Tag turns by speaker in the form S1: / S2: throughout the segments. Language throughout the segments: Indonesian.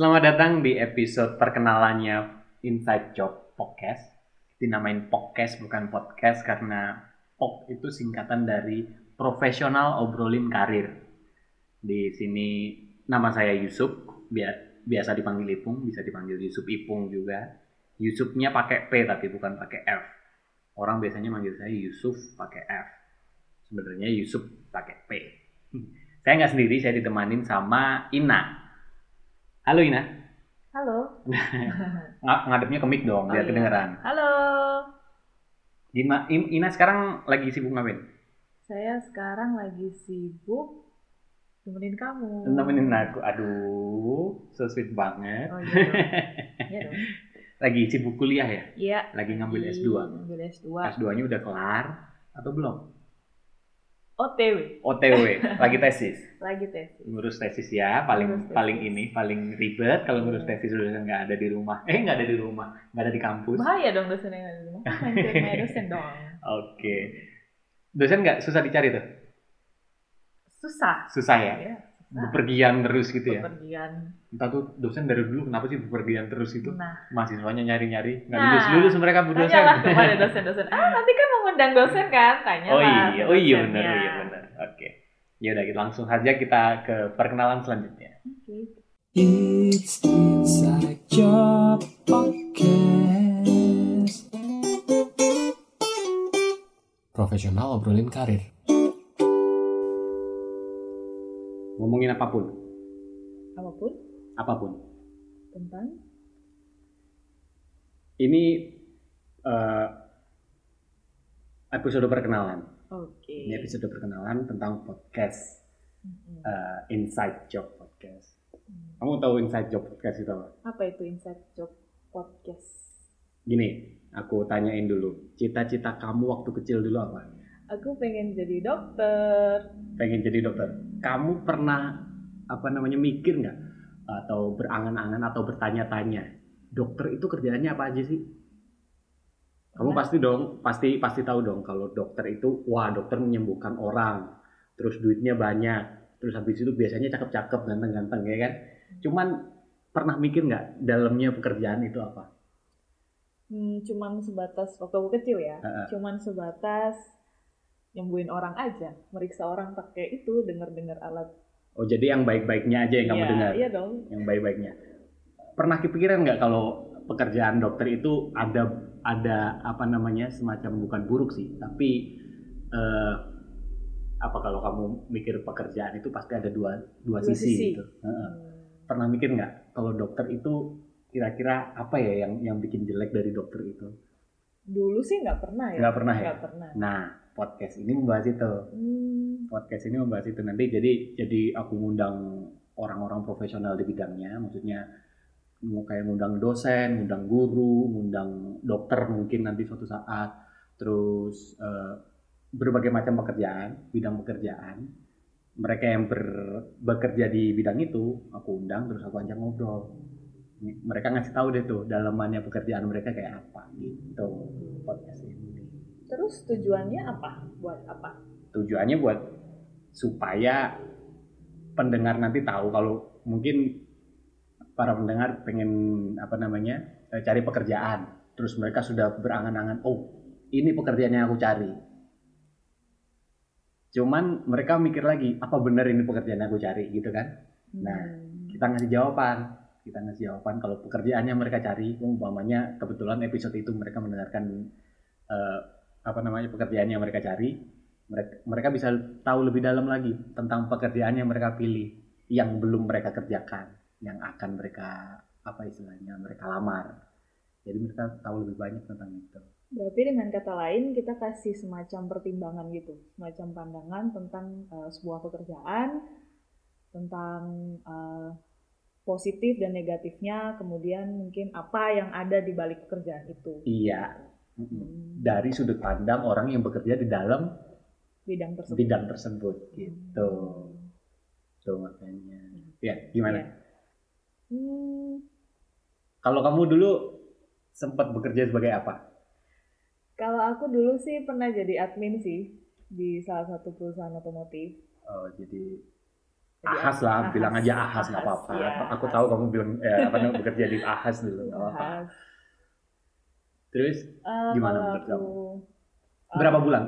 S1: Selamat datang di episode perkenalannya Inside Job Podcast. Dinamain podcast bukan podcast karena POK itu singkatan dari Profesional Obrolin Karir. Di sini nama saya Yusuf, bia- biasa dipanggil Ipung, bisa dipanggil Yusuf Ipung juga. Yusufnya pakai P tapi bukan pakai F. Orang biasanya manggil saya Yusuf pakai F. Sebenarnya Yusuf pakai P. Saya nggak sendiri, saya ditemanin sama Ina. Halo Ina.
S2: Halo.
S1: Ng- ngadepnya ke mic dong,
S2: Oh,
S1: biar
S2: iya.
S1: kedengeran.
S2: Halo.
S1: Gimana? Ina sekarang lagi sibuk ngapain?
S2: Saya sekarang lagi sibuk temenin kamu.
S1: Nemenin aku. Aduh, so sweet banget.
S2: Oh iya dong. Iya dong.
S1: lagi sibuk kuliah ya?
S2: Iya.
S1: Lagi ngambil
S2: Lagi
S1: S2.
S2: Ngambil S2.
S1: S2-nya udah kelar atau belum?
S2: OTW.
S1: OTW, lagi tesis.
S2: Lagi tes.
S1: Ngurus tesis ya, paling
S2: Ngurus tesis.
S1: paling ini paling ribet kalau ngurus tesis udah nggak ada di rumah. Eh nggak ada di rumah, nggak ada di kampus.
S2: Bahaya dong dosen yang ada di rumah. Main dosen dong.
S1: Oke. Dosen nggak susah dicari tuh?
S2: Susah.
S1: Susah ya?
S2: Ya.
S1: Bepergian terus gitu ya?
S2: Bepergian.
S1: Entah tuh dosen dari dulu kenapa sih bepergian terus itu?
S2: Nah,
S1: mahasiswanya nyari-nyari nggak
S2: Nah,
S1: lulus lulus mereka bu dosen
S2: tanyalah kepada dosen-dosen. Ah, nanti kan mau ngundang dosen kan? Tanya
S1: oh iya oh iya benar oh iya benar oke ya udah kita langsung saja kita ke perkenalan selanjutnya
S2: Oke.
S3: It's Inside Job Podcast. Profesional obrolin karir.
S1: Ngomongin apa
S2: pun
S1: Apa pun apa pun
S2: tentang
S1: ini eh, episode perkenalan
S2: Oke.
S1: ini episode perkenalan tentang podcast
S2: Mm-mm.
S1: eh, Inside Job Podcast
S2: Hmm.
S1: kamu tahu Inside Job Podcast itu apa
S2: Apa itu Inside Job Podcast?
S1: gini aku tanyain dulu cita-cita kamu waktu kecil dulu apa
S2: Aku pengen jadi dokter.
S1: pengen jadi dokter. Kamu pernah apa namanya mikir nggak atau berangan-angan atau bertanya-tanya dokter itu kerjaannya apa aja sih? Kamu pasti dong, pasti pasti tahu dong kalau dokter itu wah dokter menyembuhkan orang, terus duitnya banyak, terus habis itu biasanya cakep-cakep, ganteng-ganteng ya kan? Cuman pernah mikir nggak dalamnya pekerjaan itu apa?
S2: Hmm, cuman sebatas waktu aku kecil ya.
S1: Heeh.
S2: Cuman sebatas nyembuhin orang aja, meriksa orang pakai itu dengar-dengar alat.
S1: Oh jadi yang baik-baiknya aja yang kamu
S2: Iya,
S1: dengar?
S2: Iya dong.
S1: yang baik-baiknya. Pernah kepikiran nggak kalau pekerjaan dokter itu ada ada apa namanya semacam bukan buruk sih, tapi eh, apa kalau kamu mikir pekerjaan itu pasti ada dua dua,
S2: Dua
S1: sisi,
S2: sisi.
S1: gitu.
S2: Hmm.
S1: Pernah mikir nggak kalau dokter itu kira-kira apa ya yang yang bikin jelek dari dokter itu?
S2: Dulu sih nggak pernah ya.
S1: Nggak pernah ya?
S2: Nggak pernah.
S1: Nah podcast ini membahas itu.
S2: Hmm,
S1: podcast ini membahas itu. Nanti jadi jadi aku ngundang orang-orang profesional di bidangnya. Maksudnya mau kayak ngundang dosen, ngundang guru, ngundang dokter mungkin nanti suatu saat. Terus eh, berbagai macam pekerjaan, bidang pekerjaan. Mereka yang ber- bekerja di bidang itu aku undang terus aku ajak ngobrol. Mereka ngasih tahu deh tuh dalamannya pekerjaan mereka kayak apa gitu. Podcast ini
S2: Terus tujuannya apa? Buat apa?
S1: tujuannya buat supaya pendengar nanti tahu kalau mungkin para pendengar pengen apa namanya eh, cari pekerjaan terus mereka sudah berangan-angan oh ini pekerjaan yang aku cari cuman mereka mikir lagi apa benar ini pekerjaan yang aku cari gitu kan Nah,
S2: Hmm.
S1: kita ngasih jawaban kita ngasih jawaban kalau pekerjaan yang mereka cari umpamanya kebetulan episode itu mereka mendengarkan eh, apa namanya pekerjaan yang mereka cari mereka mereka bisa tahu lebih dalam lagi tentang pekerjaan yang mereka pilih yang belum mereka kerjakan yang akan mereka apa istilahnya mereka lamar. Jadi mereka tahu lebih banyak tentang itu.
S2: Berarti dengan kata lain kita kasih semacam pertimbangan gitu, semacam pandangan tentang eh, sebuah pekerjaan, tentang eh, positif dan negatifnya, kemudian mungkin apa yang ada di balik pekerjaan itu.
S1: iya dari sudut pandang orang yang bekerja di dalam
S2: bidang tersebut.
S1: bidang tersebut gitu
S2: Hmm.
S1: tuh makanya ya gimana
S2: Iya. Hmm,
S1: Kalau kamu dulu sempat bekerja sebagai apa?
S2: kalau aku dulu sih pernah jadi admin sih di salah satu perusahaan otomotif.
S1: Oh, jadi Ahas lah,
S2: Ahas,
S1: bilang aja ahas nggak
S2: Ahas,
S1: apa-apa.
S2: iya,
S1: Aku
S2: Ahas.
S1: tahu kamu bilang eh, apa namanya bekerja di ahas dulu. nggak apa-apa. Terus
S2: Eh,
S1: Gimana menurut
S2: aku
S1: berapa bulan?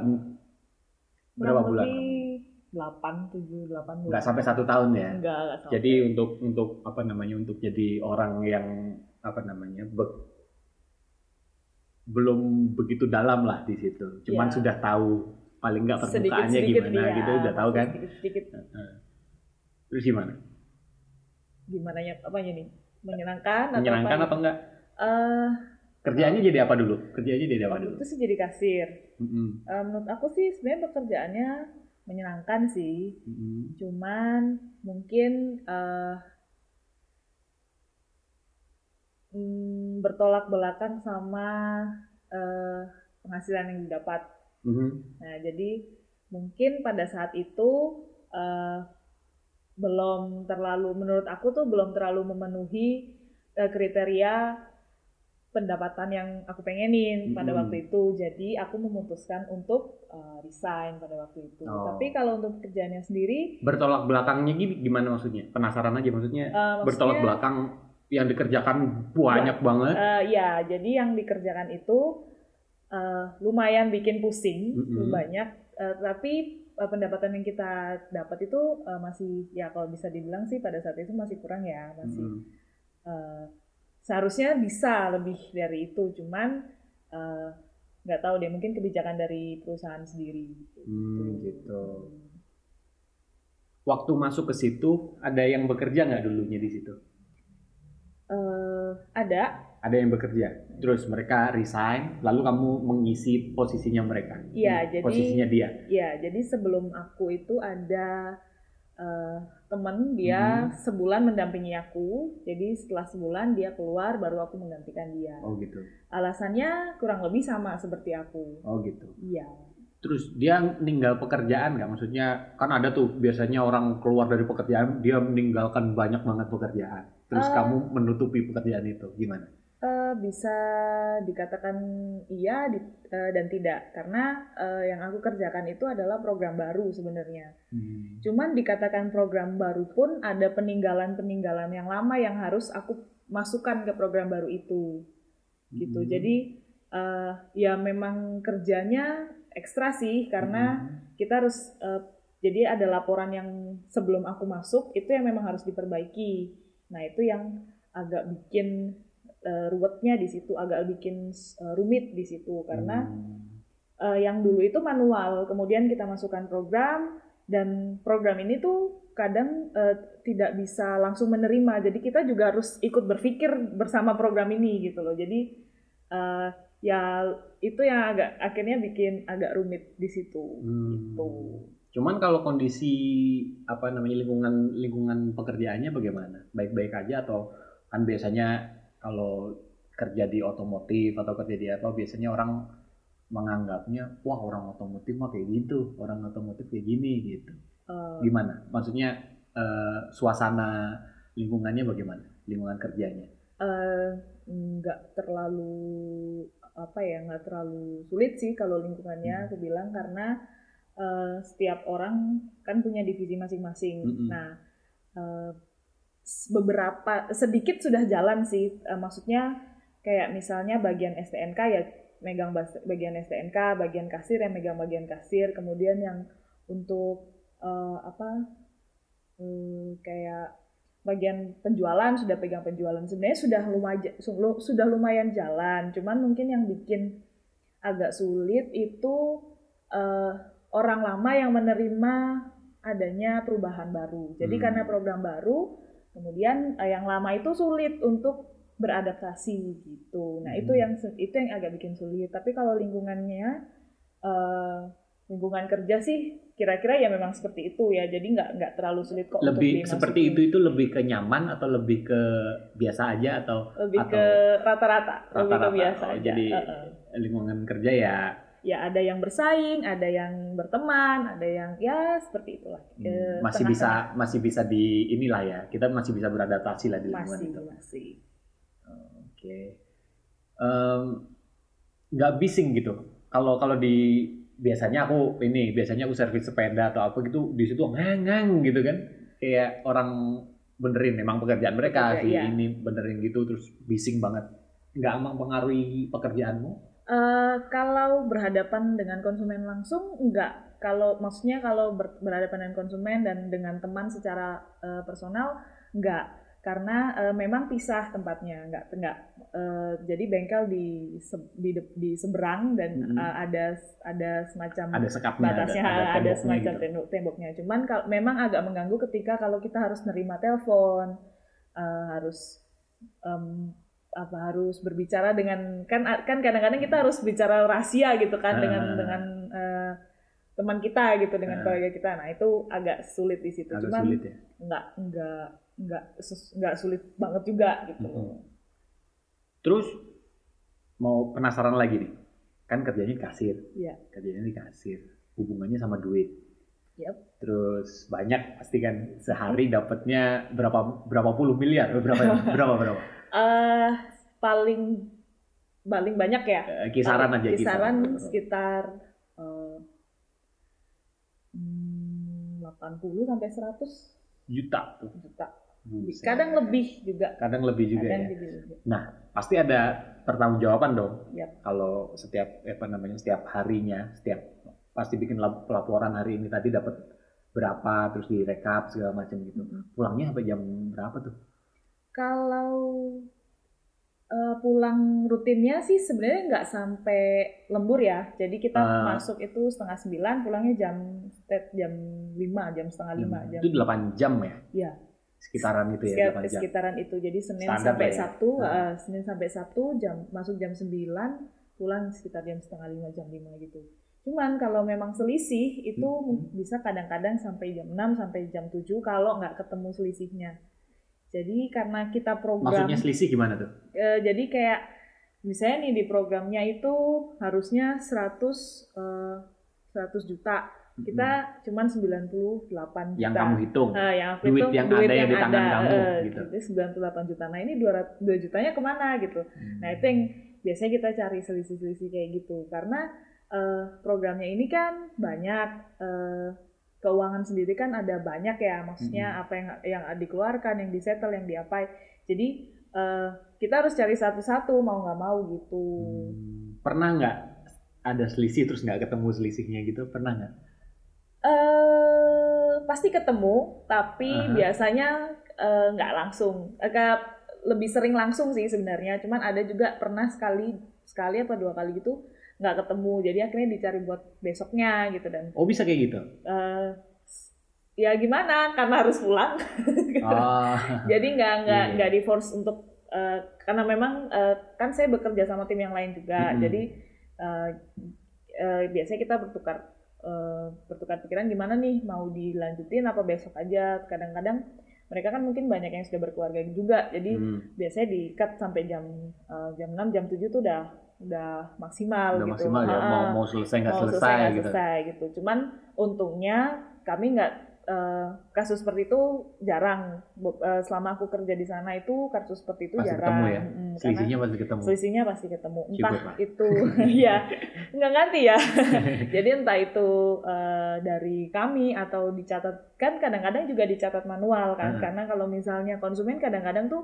S1: Berapa bulan?
S2: 8, 7, 8 bulan.
S1: Nggak sampai satu tahun ya?
S2: Enggak, enggak sampai.
S1: Jadi untuk untuk apa namanya untuk jadi orang yang apa namanya be- belum begitu dalam lah di situ. Cuman
S2: Ya.
S1: sudah tahu paling nggak permukaannya
S2: Sedikit-sedikit,
S1: gimana
S2: iya,
S1: gitu udah tahu kan?
S2: Sedikit-sedikit
S1: Heeh. Terus gimana?
S2: gimana ya apanya nih? Menyenangkan atau
S1: Menyenangkan
S2: apa?
S1: apa enggak?
S2: Eh,
S1: Kerjaannya jadi apa dulu? Kerjaannya jadi apa dulu?
S2: itu sih jadi kasir.
S1: Mm-mm.
S2: Eh, menurut aku sih sebenarnya pekerjaannya menyenangkan sih.
S1: Mm-mm.
S2: Cuman mungkin eh mm, bertolak belakang sama eh, penghasilan yang didapat.
S1: Mhm.
S2: Nah, jadi mungkin pada saat itu eh, belum terlalu, menurut aku tuh belum terlalu memenuhi eh, kriteria pendapatan yang aku pengenin pada
S1: Mhm.
S2: waktu itu. Jadi aku memutuskan untuk eh, resign pada waktu itu.
S1: Oh.
S2: Tapi kalau untuk pekerjaannya sendiri,
S1: Bertolak belakangnya gimana maksudnya? Penasaran aja maksudnya.
S2: eh, maksudnya,
S1: Bertolak belakang yang dikerjakan banyak banget.
S2: eh, ya, jadi yang dikerjakan itu eh, lumayan bikin pusing,
S1: Mhm.
S2: banyak. Eh, tapi eh, pendapatan yang kita dapat itu eh, masih ya kalau bisa dibilang sih pada saat itu masih kurang ya masih
S1: Mhm.
S2: eh, seharusnya bisa lebih dari itu cuman eh, nggak tahu deh mungkin kebijakan dari perusahaan sendiri
S1: Hmm, gitu. Waktu masuk ke situ ada yang bekerja nggak dulunya di situ?
S2: Eh, ada
S1: Ada yang bekerja. Terus mereka resign, lalu kamu mengisi posisinya mereka.
S2: Iya,
S1: Hmm,
S2: jadi-
S1: posisinya dia.
S2: ya jadi sebelum aku itu ada eh, temen dia
S1: Mhm.
S2: sebulan mendampingi aku jadi setelah sebulan dia keluar baru aku menggantikan dia
S1: Oh gitu.
S2: alasannya kurang lebih sama seperti aku
S1: Oh gitu.
S2: iya
S1: Terus dia ninggal pekerjaan nggak? Maksudnya kan ada tuh biasanya orang keluar dari pekerjaan dia meninggalkan banyak banget pekerjaan. Terus
S2: Eh.
S1: kamu menutupi pekerjaan itu gimana?
S2: Eh, bisa dikatakan iya di- eh, dan tidak karena eh, yang aku kerjakan itu adalah program baru sebenarnya.
S1: Hmm.
S2: Cuman dikatakan program baru pun ada peninggalan-peninggalan yang lama yang harus aku masukkan ke program baru itu gitu.
S1: Hmm.
S2: Jadi eh, ya memang kerjanya ekstra sih karena
S1: Hmm.
S2: kita harus eh, jadi ada laporan yang sebelum aku masuk itu yang memang harus diperbaiki. Nah itu yang agak bikin eh, ruwetnya di situ, agak bikin eh, rumit di situ karena
S1: Hmm.
S2: eh, yang dulu itu manual, kemudian kita masukkan program dan program ini tuh kadang eh, tidak bisa langsung menerima, jadi kita juga harus ikut berpikir bersama program ini gitu loh. Jadi eh, ya itu yang agak akhirnya bikin agak rumit di situ
S1: Hmm.
S2: gitu.
S1: Cuman kalau kondisi apa namanya lingkungan lingkungan pekerjaannya bagaimana? Baik-baik aja atau kan biasanya kalau kerja di otomotif atau kerja di apa biasanya orang menganggapnya wah orang otomotif mah kayak gitu, orang otomotif kayak gini gitu.
S2: Eh,
S1: Gimana? Maksudnya eh, suasana lingkungannya bagaimana? Lingkungan kerjanya?
S2: eh, nggak terlalu apa ya nggak terlalu sulit sih kalau lingkungannya
S1: Hmm.
S2: aku bilang karena eh, setiap orang kan punya divisi masing-masing.
S1: Mm-mm.
S2: Nah s- beberapa sedikit sudah jalan sih. Eh, maksudnya kayak misalnya bagian STNK ya megang bagian STNK, bagian kasir yang megang bagian kasir, kemudian yang untuk eh, apa hmm, kayak bagian penjualan sudah pegang penjualan. Sebenarnya sudah lumayan sudah lumayan jalan. Cuman mungkin yang bikin agak sulit itu eh, orang lama yang menerima adanya perubahan baru. Jadi
S1: Hmm.
S2: karena program baru kemudian eh, yang lama itu sulit untuk beradaptasi gitu nah itu
S1: Hmm.
S2: yang su- itu yang agak bikin sulit tapi kalau lingkungannya eh, lingkungan kerja sih kira-kira ya memang seperti itu ya jadi nggak nggak terlalu sulit kok untuk
S1: Lebih seperti
S2: dimasukin.
S1: itu itu lebih ke nyaman atau lebih ke biasa aja atau
S2: lebih
S1: atau
S2: ke rata-rata lebih ke
S1: rata-rata?
S2: biasa
S1: Oh,
S2: aja
S1: jadi
S2: Heeh.
S1: lingkungan kerja ya
S2: ya ada yang bersaing ada yang berteman ada yang ya seperti itulah.
S1: Hmm,
S2: Eh,
S1: masih bisa masih bisa di inilah ya kita masih bisa beradaptasi lah di lingkungan
S2: masih
S1: itu.
S2: masih.
S1: Oke. Em, nggak bising gitu. Kalau kalau di biasanya aku ini biasanya aku servis sepeda atau apa gitu di situ ngang gitu kan. Kayak orang benerin memang pekerjaan mereka
S2: Bekerja,
S1: sih
S2: iya.
S1: ini benerin gitu terus bising banget. Nggak mempengaruhi pekerjaanmu
S2: Eh, kalau berhadapan dengan konsumen langsung enggak. Kalau maksudnya kalau ber- berhadapan dengan konsumen dan dengan teman secara eh, personal enggak. Karena eh, memang pisah tempatnya, enggak enggak. Eh, jadi bengkel di se- di, di seberang dan
S1: Mhm.
S2: eh, ada ada semacam
S1: ada sekapnya
S2: batasnya ada,
S1: temboknya
S2: semacam
S1: gitu.
S2: tembok temboknya. Cuman kalau memang agak mengganggu ketika kalau kita harus nerima telepon, eh, harus em, apa harus berbicara dengan kan kan kadang-kadang kita harus bicara rahasia gitu kan dengan
S1: Ah.
S2: dengan eh, teman kita gitu dengan
S1: Ah.
S2: kolega kita. Nah itu agak sulit di situ.
S1: agak
S2: Cuman
S1: sulit ya
S2: nggak nggak nggak nggak sulit banget juga gitu.
S1: Mhm. terus mau penasaran lagi nih kan kerjanya di kasir
S2: Iya.
S1: kerjanya di kasir hubungannya sama duit
S2: Yap.
S1: terus banyak pasti kan sehari dapatnya berapa berapa puluh miliar Eh, berapa berapa berapa
S2: Eh, paling paling banyak ya
S1: Eh, kisaran aja
S2: kisaran sekitar eh, hmm, 80 sampai 100
S1: juta tuh
S2: juta.
S1: Buset.
S2: Kadang lebih juga.
S1: kadang lebih juga
S2: Kadang
S1: ya
S2: lebih juga.
S1: pasti ada pertanggungjawaban dong
S2: Yap.
S1: kalau setiap apa namanya setiap harinya setiap pasti bikin lap- laporan hari ini tadi dapat berapa terus direkap segala macam gitu pulangnya sampai jam berapa tuh
S2: Kalau eh, pulang rutinnya sih sebenarnya nggak sampai lembur ya. Jadi kita
S1: Ah.
S2: masuk itu setengah sembilan, pulangnya jam jam lima, jam setengah lima, jam
S1: itu 8 jam ya
S2: Iya.
S1: sekitaran itu ya
S2: Sekitar-
S1: 8 jam
S2: sekitaran itu. Jadi Senin
S1: Standar
S2: sampai
S1: ya.
S2: Sabtu,
S1: Ah.
S2: eh, Senin sampai Sabtu jam masuk jam 9, pulang sekitar jam setengah lima, jam 5 gitu. Cuman kalau memang selisih itu
S1: Hmm.
S2: bisa kadang-kadang sampai jam 6 sampai jam 7 kalau nggak ketemu selisihnya. Jadi karena kita program
S1: maksudnya selisih gimana tuh
S2: eh, jadi kayak misalnya nih di programnya itu harusnya 100 eh, 100 juta. Kita cuman 98 juta.
S1: yang kamu hitung
S2: Nah, yang aku
S1: Duit
S2: hitung
S1: yang ada yang di tangan kamu,
S2: eh,
S1: gitu.
S2: Jadi 98 juta. Nah, ini 200, 2 jutanya ke mana gitu. Nah, itu yang biasanya kita cari selisih-selisih kayak gitu. Karena eh, programnya ini kan banyak eh, keuangan sendiri kan ada banyak ya. Maksudnya apa yang yang dikeluarkan, yang disetel, yang diapai. Jadi eh, kita harus cari satu-satu mau nggak mau gitu.
S1: Hmm, pernah nggak ada selisih terus nggak ketemu selisihnya gitu pernah nggak
S2: eh pasti ketemu, tapi
S1: Aha.
S2: biasanya eh, nggak langsung. Agak lebih sering langsung sih sebenarnya. Cuman ada juga pernah sekali sekali apa dua kali gitu nggak ketemu. Jadi akhirnya dicari buat besoknya gitu dan
S1: oh bisa kayak gitu
S2: eh, ya gimana karena harus pulang.
S1: oh
S2: Jadi nggak nggak
S1: Iya.
S2: nggak di force untuk eh, karena memang eh, kan saya bekerja sama tim yang lain juga.
S1: Mm-mm.
S2: Jadi eh, eh, biasanya kita bertukar eh, bertukar pikiran gimana nih mau dilanjutin apa besok aja. Kadang-kadang mereka kan mungkin banyak yang sudah berkeluarga juga. Jadi
S1: Hmm,
S2: biasanya di cut sampai jam eh, jam 6 jam 7 tuh udah udah maksimal
S1: udah
S2: gitu.
S1: maksimal ya mau mau selesai nggak selesai,
S2: nggak
S1: gitu
S2: selesai gitu. Cuman untungnya kami nggak eh, kasus seperti itu jarang. Eh, selama aku kerja di sana itu kasus seperti itu
S1: Pasti
S2: jarang.
S1: ketemu ya?
S2: Mm, karena
S1: selisihnya pasti ketemu
S2: selisihnya pasti ketemu. Entah
S1: Pak.
S2: itu ya nggak ngerti ya. Jadi entah itu eh, dari kami atau dicatat kan kadang-kadang juga dicatat manual kan.
S1: Hmm.
S2: Karena kalau misalnya konsumen kadang-kadang tuh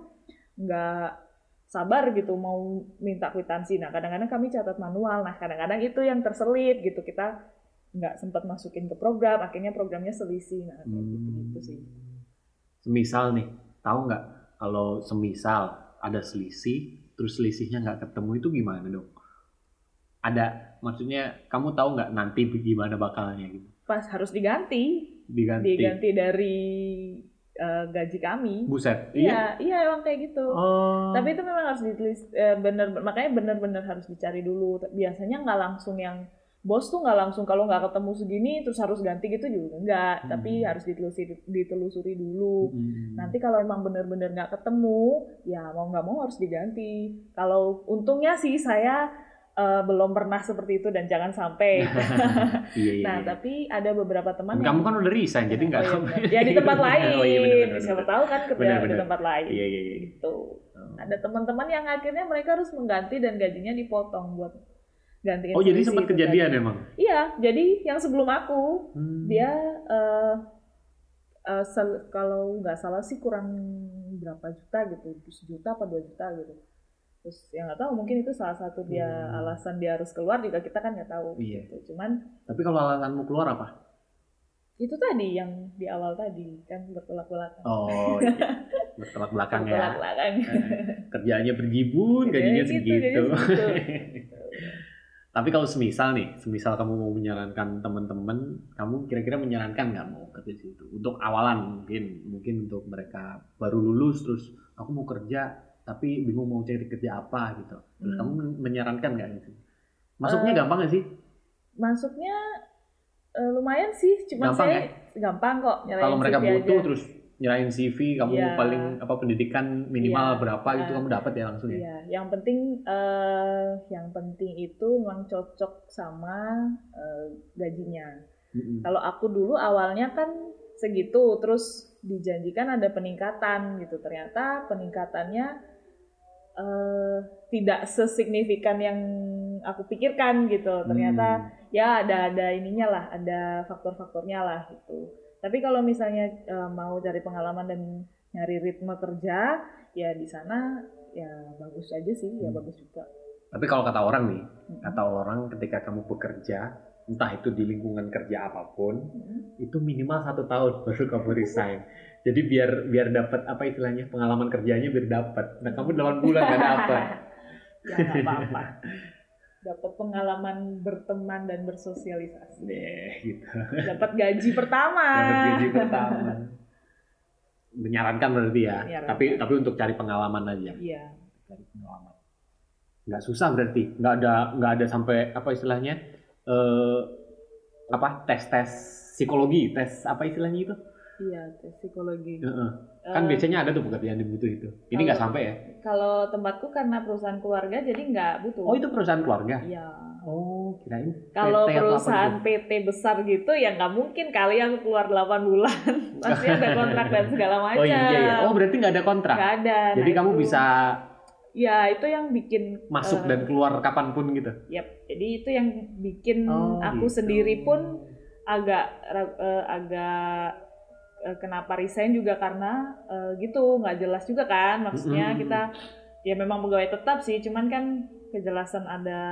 S2: nggak sabar gitu mau minta kwitansi. Nah kadang-kadang kami catat manual. Nah kadang-kadang itu yang terselit gitu kita nggak sempat masukin ke program. Akhirnya programnya selisih. Nah kayak
S1: Hmm.
S2: gitu-gitu sih.
S1: semisal nih tahu nggak kalau semisal ada selisih terus selisihnya nggak ketemu itu gimana dong ada maksudnya kamu tahu nggak nanti gimana bakalnya gitu
S2: Pas harus diganti,
S1: diganti
S2: diganti dari eh, gaji kami.
S1: buset
S2: Iya, iya emang kayak gitu.
S1: oh
S2: Tapi itu memang harus ditulis eh, bener makanya bener-bener harus dicari dulu. Biasanya nggak langsung yang bos tuh nggak langsung kalau nggak ketemu segini terus harus ganti gitu juga enggak.
S1: Hmm.
S2: Tapi harus ditelusuri ditelusuri dulu.
S1: Hmm.
S2: Nanti kalau emang bener-bener nggak ketemu, ya mau nggak mau harus diganti. Kalau untungnya sih saya eh, belum pernah seperti itu dan jangan sampai.
S1: iya, iya,
S2: nah,
S1: iya.
S2: tapi ada beberapa teman yang
S1: kamu kan udah resign jadi nggak
S2: Oh, iya ya di tempat lain.
S1: oh iya bener, bener,
S2: Siapa
S1: bener.
S2: tahu kan kerja
S1: Bener,
S2: di tempat lain.
S1: iya iya iya
S2: Gitu.
S1: Oh.
S2: Ada teman-teman yang akhirnya mereka harus mengganti dan gajinya dipotong buat gantiin
S1: oh jadi sempat
S2: itu
S1: kejadian
S2: tadi.
S1: emang
S2: Iya, jadi yang sebelum aku
S1: Hmm.
S2: dia eh, sel- kalau nggak salah sih kurang berapa juta gitu, sejuta apa dua juta gitu. Terus ya nggak tahu mungkin itu salah satu dia
S1: Hmm.
S2: alasan dia harus keluar juga kita kan nggak tahu.
S1: Iya.
S2: Gitu. Cuman
S1: Tapi kalau alasanmu keluar apa?
S2: itu tadi yang di awal tadi kan bertolak belakang.
S1: Oh, iya. bertolak belakang ya.
S2: Bertolak belakang.
S1: Kerjaannya berjibun, gajinya
S2: Gajinya
S1: segitu.
S2: gitu, gajinya
S1: Tapi kalau semisal nih, semisal kamu mau menyarankan teman-teman, kamu kira-kira menyarankan nggak mau kerja di situ? Untuk awalan mungkin, mungkin untuk mereka baru lulus terus aku mau kerja tapi bingung mau cari kerja apa gitu. Terus
S2: Hmm.
S1: kamu menyarankan nggak gitu? Masuknya
S2: Eh,
S1: gampang nggak sih?
S2: Masuknya eh, lumayan sih, cuma
S1: Gampang
S2: saya gampang kok
S1: Kalau mereka
S2: CV
S1: butuh
S2: aja.
S1: terus nyerahin CV, kamu
S2: Iya.
S1: paling apa pendidikan minimal
S2: Iya.
S1: berapa itu
S2: Nah.
S1: kamu dapat ya langsung ya.
S2: Iya, yang penting eh yang penting itu memang cocok sama eh, gajinya.
S1: Mm-mm.
S2: Kalau aku dulu awalnya kan segitu, terus dijanjikan ada peningkatan gitu. Ternyata peningkatannya eh tidak sesignifikan yang aku pikirkan gitu. Ternyata
S1: Hmm.
S2: ya ada ada ininya lah, ada faktor-faktornya lah gitu. Tapi kalau misalnya eh, mau cari pengalaman dan nyari ritme kerja, ya di sana ya bagus aja sih, ya
S1: Hmm.
S2: bagus juga.
S1: Tapi kalau kata orang nih,
S2: Mm-mm.
S1: kata orang ketika kamu bekerja, entah itu di lingkungan kerja apa pun,
S2: Mm-mm.
S1: itu minimal satu tahun baru kamu resign. Jadi biar biar dapat apa istilahnya pengalaman kerjanya biar dapat. Nah kamu 8 bulan nggak dapat.
S2: ya nggak apa-apa. Dapat pengalaman berteman dan bersosialisasi.
S1: Deh gitu.
S2: Dapat gaji pertama.
S1: Dapat gaji pertama. Menyarankan berarti ya.
S2: Menyarankan.
S1: Tapi tapi untuk cari pengalaman aja.
S2: Iya.
S1: Cari pengalaman. Nggak susah berarti. Nggak ada nggak ada sampai apa istilahnya eh apa tes tes psikologi tes apa istilahnya itu
S2: Iya, tes psikologi.
S1: Heeh. kan
S2: Eh,
S1: biasanya ada tuh pekerjaan yang butuh itu ini nggak sampai ya
S2: Kalau tempatku karena perusahaan keluarga jadi nggak butuh.
S1: oh itu perusahaan keluarga
S2: Iya.
S1: oh kirain
S2: Kalau
S1: PT
S2: perusahaan. PT besar gitu ya nggak mungkin kali aku keluar 8 bulan. Pasti ada kontrak dan segala macam.
S1: oh iya iya oh berarti nggak ada kontrak
S2: Nggak ada.
S1: jadi
S2: Nah,
S1: kamu
S2: itu-
S1: bisa
S2: Ya itu yang bikin
S1: masuk
S2: eh,
S1: dan keluar kapan pun gitu
S2: Yap, jadi itu yang bikin
S1: Oh,
S2: aku
S1: gitu.
S2: sendiri pun agak eh, agak kenapa resign juga karena eh, gitu nggak jelas juga kan maksudnya
S1: Mm-mm.
S2: kita ya memang pegawai tetap sih cuman kan kejelasan ada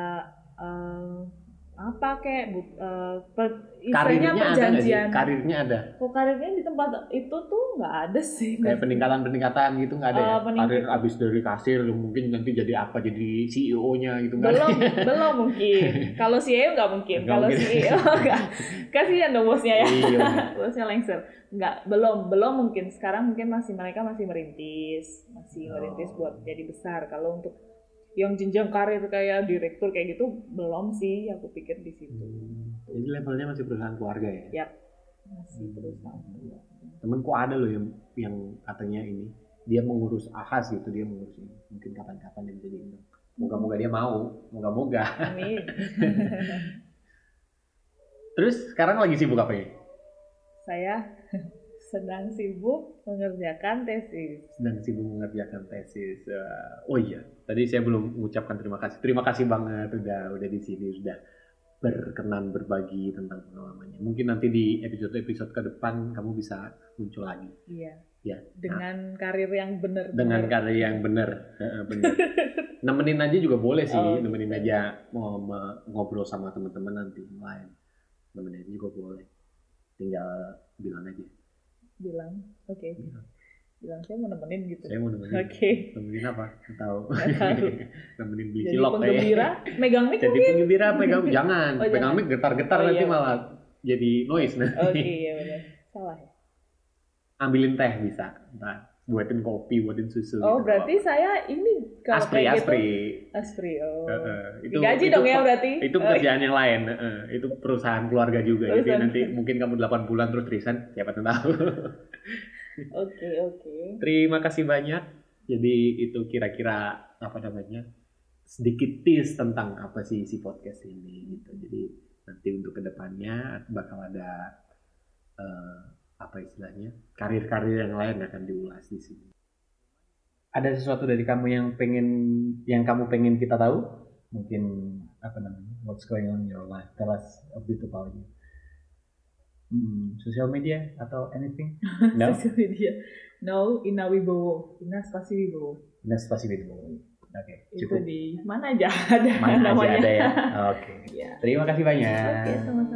S2: eh, apa kayak bu- eh, per-
S1: karirnya ada
S2: perjanjian.
S1: Karirnya ada?
S2: Kok karirnya di tempat itu tuh nggak ada sih.
S1: Kayak peningkatan peningkatan gitu nggak ada ya?
S2: Eh, peningkat-
S1: karir abis dari kasir mungkin nanti jadi apa? Jadi CEO-nya gitu nggak ada?
S2: belum belum mungkin. Kalau CEO nggak mungkin. Kalau. CEO nggak. Kasihan dong bosnya ya.
S1: Iya.
S2: Bosnya lengser. Nggak belum belum mungkin. Sekarang mungkin masih mereka masih merintis. Masih
S1: Oh.
S2: merintis buat jadi besar. Kalau untuk yang jenjang karir kayak direktur kayak gitu belum sih aku pikir di situ.
S1: Hmm, jadi levelnya masih perusahaan keluarga ya?
S2: Yap, masih perusahaan
S1: temenku ada loh yang yang katanya ini dia mengurus ahas gitu dia mengurus ini. Mungkin kapan-kapan dia bisa diundang. Moga-moga dia mau moga-moga.
S2: Amin.
S1: terus sekarang lagi sibuk apa ya?
S2: Saya sedang sibuk mengerjakan tesis.
S1: Sedang sibuk mengerjakan tesis Eh, oh iya tadi saya belum mengucapkan terima kasih. Terima kasih banget udah udah di sini sudah berkenan berbagi tentang pengalamannya. Mungkin nanti di episode-episode ke depan kamu bisa muncul lagi.
S2: Iya.
S1: Ya.
S2: dengan karir yang benar
S1: dengan karir yang benar. Benar. Nemenin aja juga boleh sih
S2: Oh,
S1: nemenin aja mau ngobrol sama teman-teman nanti lain. Nemenin aja juga boleh. Tinggal bilang aja
S2: bilang oke.
S1: Bilang.
S2: bilang saya mau nemenin gitu.
S1: Saya mau nemenin.
S2: Oke.
S1: nemenin apa? Nggak tahu. Nemenin beli
S2: jadi
S1: cilok
S2: penggembira megang mic
S1: jadi
S2: mungkin.
S1: penggembira pegang. Jangan.
S2: Oh,
S1: pegang mic getar-getar
S2: Oh,
S1: nanti
S2: iya.
S1: malah jadi noise nanti.
S2: Oke iya benar. Salah ya.
S1: Ambilin teh bisa. Ntar buatin kopi buatin susu
S2: oh
S1: gitu.
S2: berarti saya ini kalau
S1: aspri
S2: kayak
S1: aspri
S2: gitu aspri oh.
S1: Heeh,
S2: digaji dong ya berarti?
S1: itu
S2: Oh,
S1: pekerjaan yang lain heeh. itu perusahaan keluarga juga. Jadi
S2: Perusahaan.
S1: nanti mungkin kamu 8 bulan terus resign siapa tahu.
S2: Oke oke.
S1: Terima kasih banyak. Jadi itu kira-kira apa namanya sedikit tips tentang apa sih isi podcast ini gitu. Jadi nanti untuk ke depannya bakal ada eh, apa istilahnya karir-karir yang lain akan diulas di sini ada sesuatu dari kamu yang pengen yang kamu pengen kita tahu mungkin apa namanya what's going on in your life tell us a bit about you Hmm, sosial media atau anything? No.
S2: Sosial media. No, Ina Wibowo. Ina Spasi Wibowo.
S1: Nah, spasi Oke,
S2: Itu
S1: cukup.
S2: di mana aja ada
S1: Mana aja
S2: namanya.
S1: ada ya. Oke.
S2: Iya.
S1: Terima kasih banyak.
S2: Oke, sama-sama.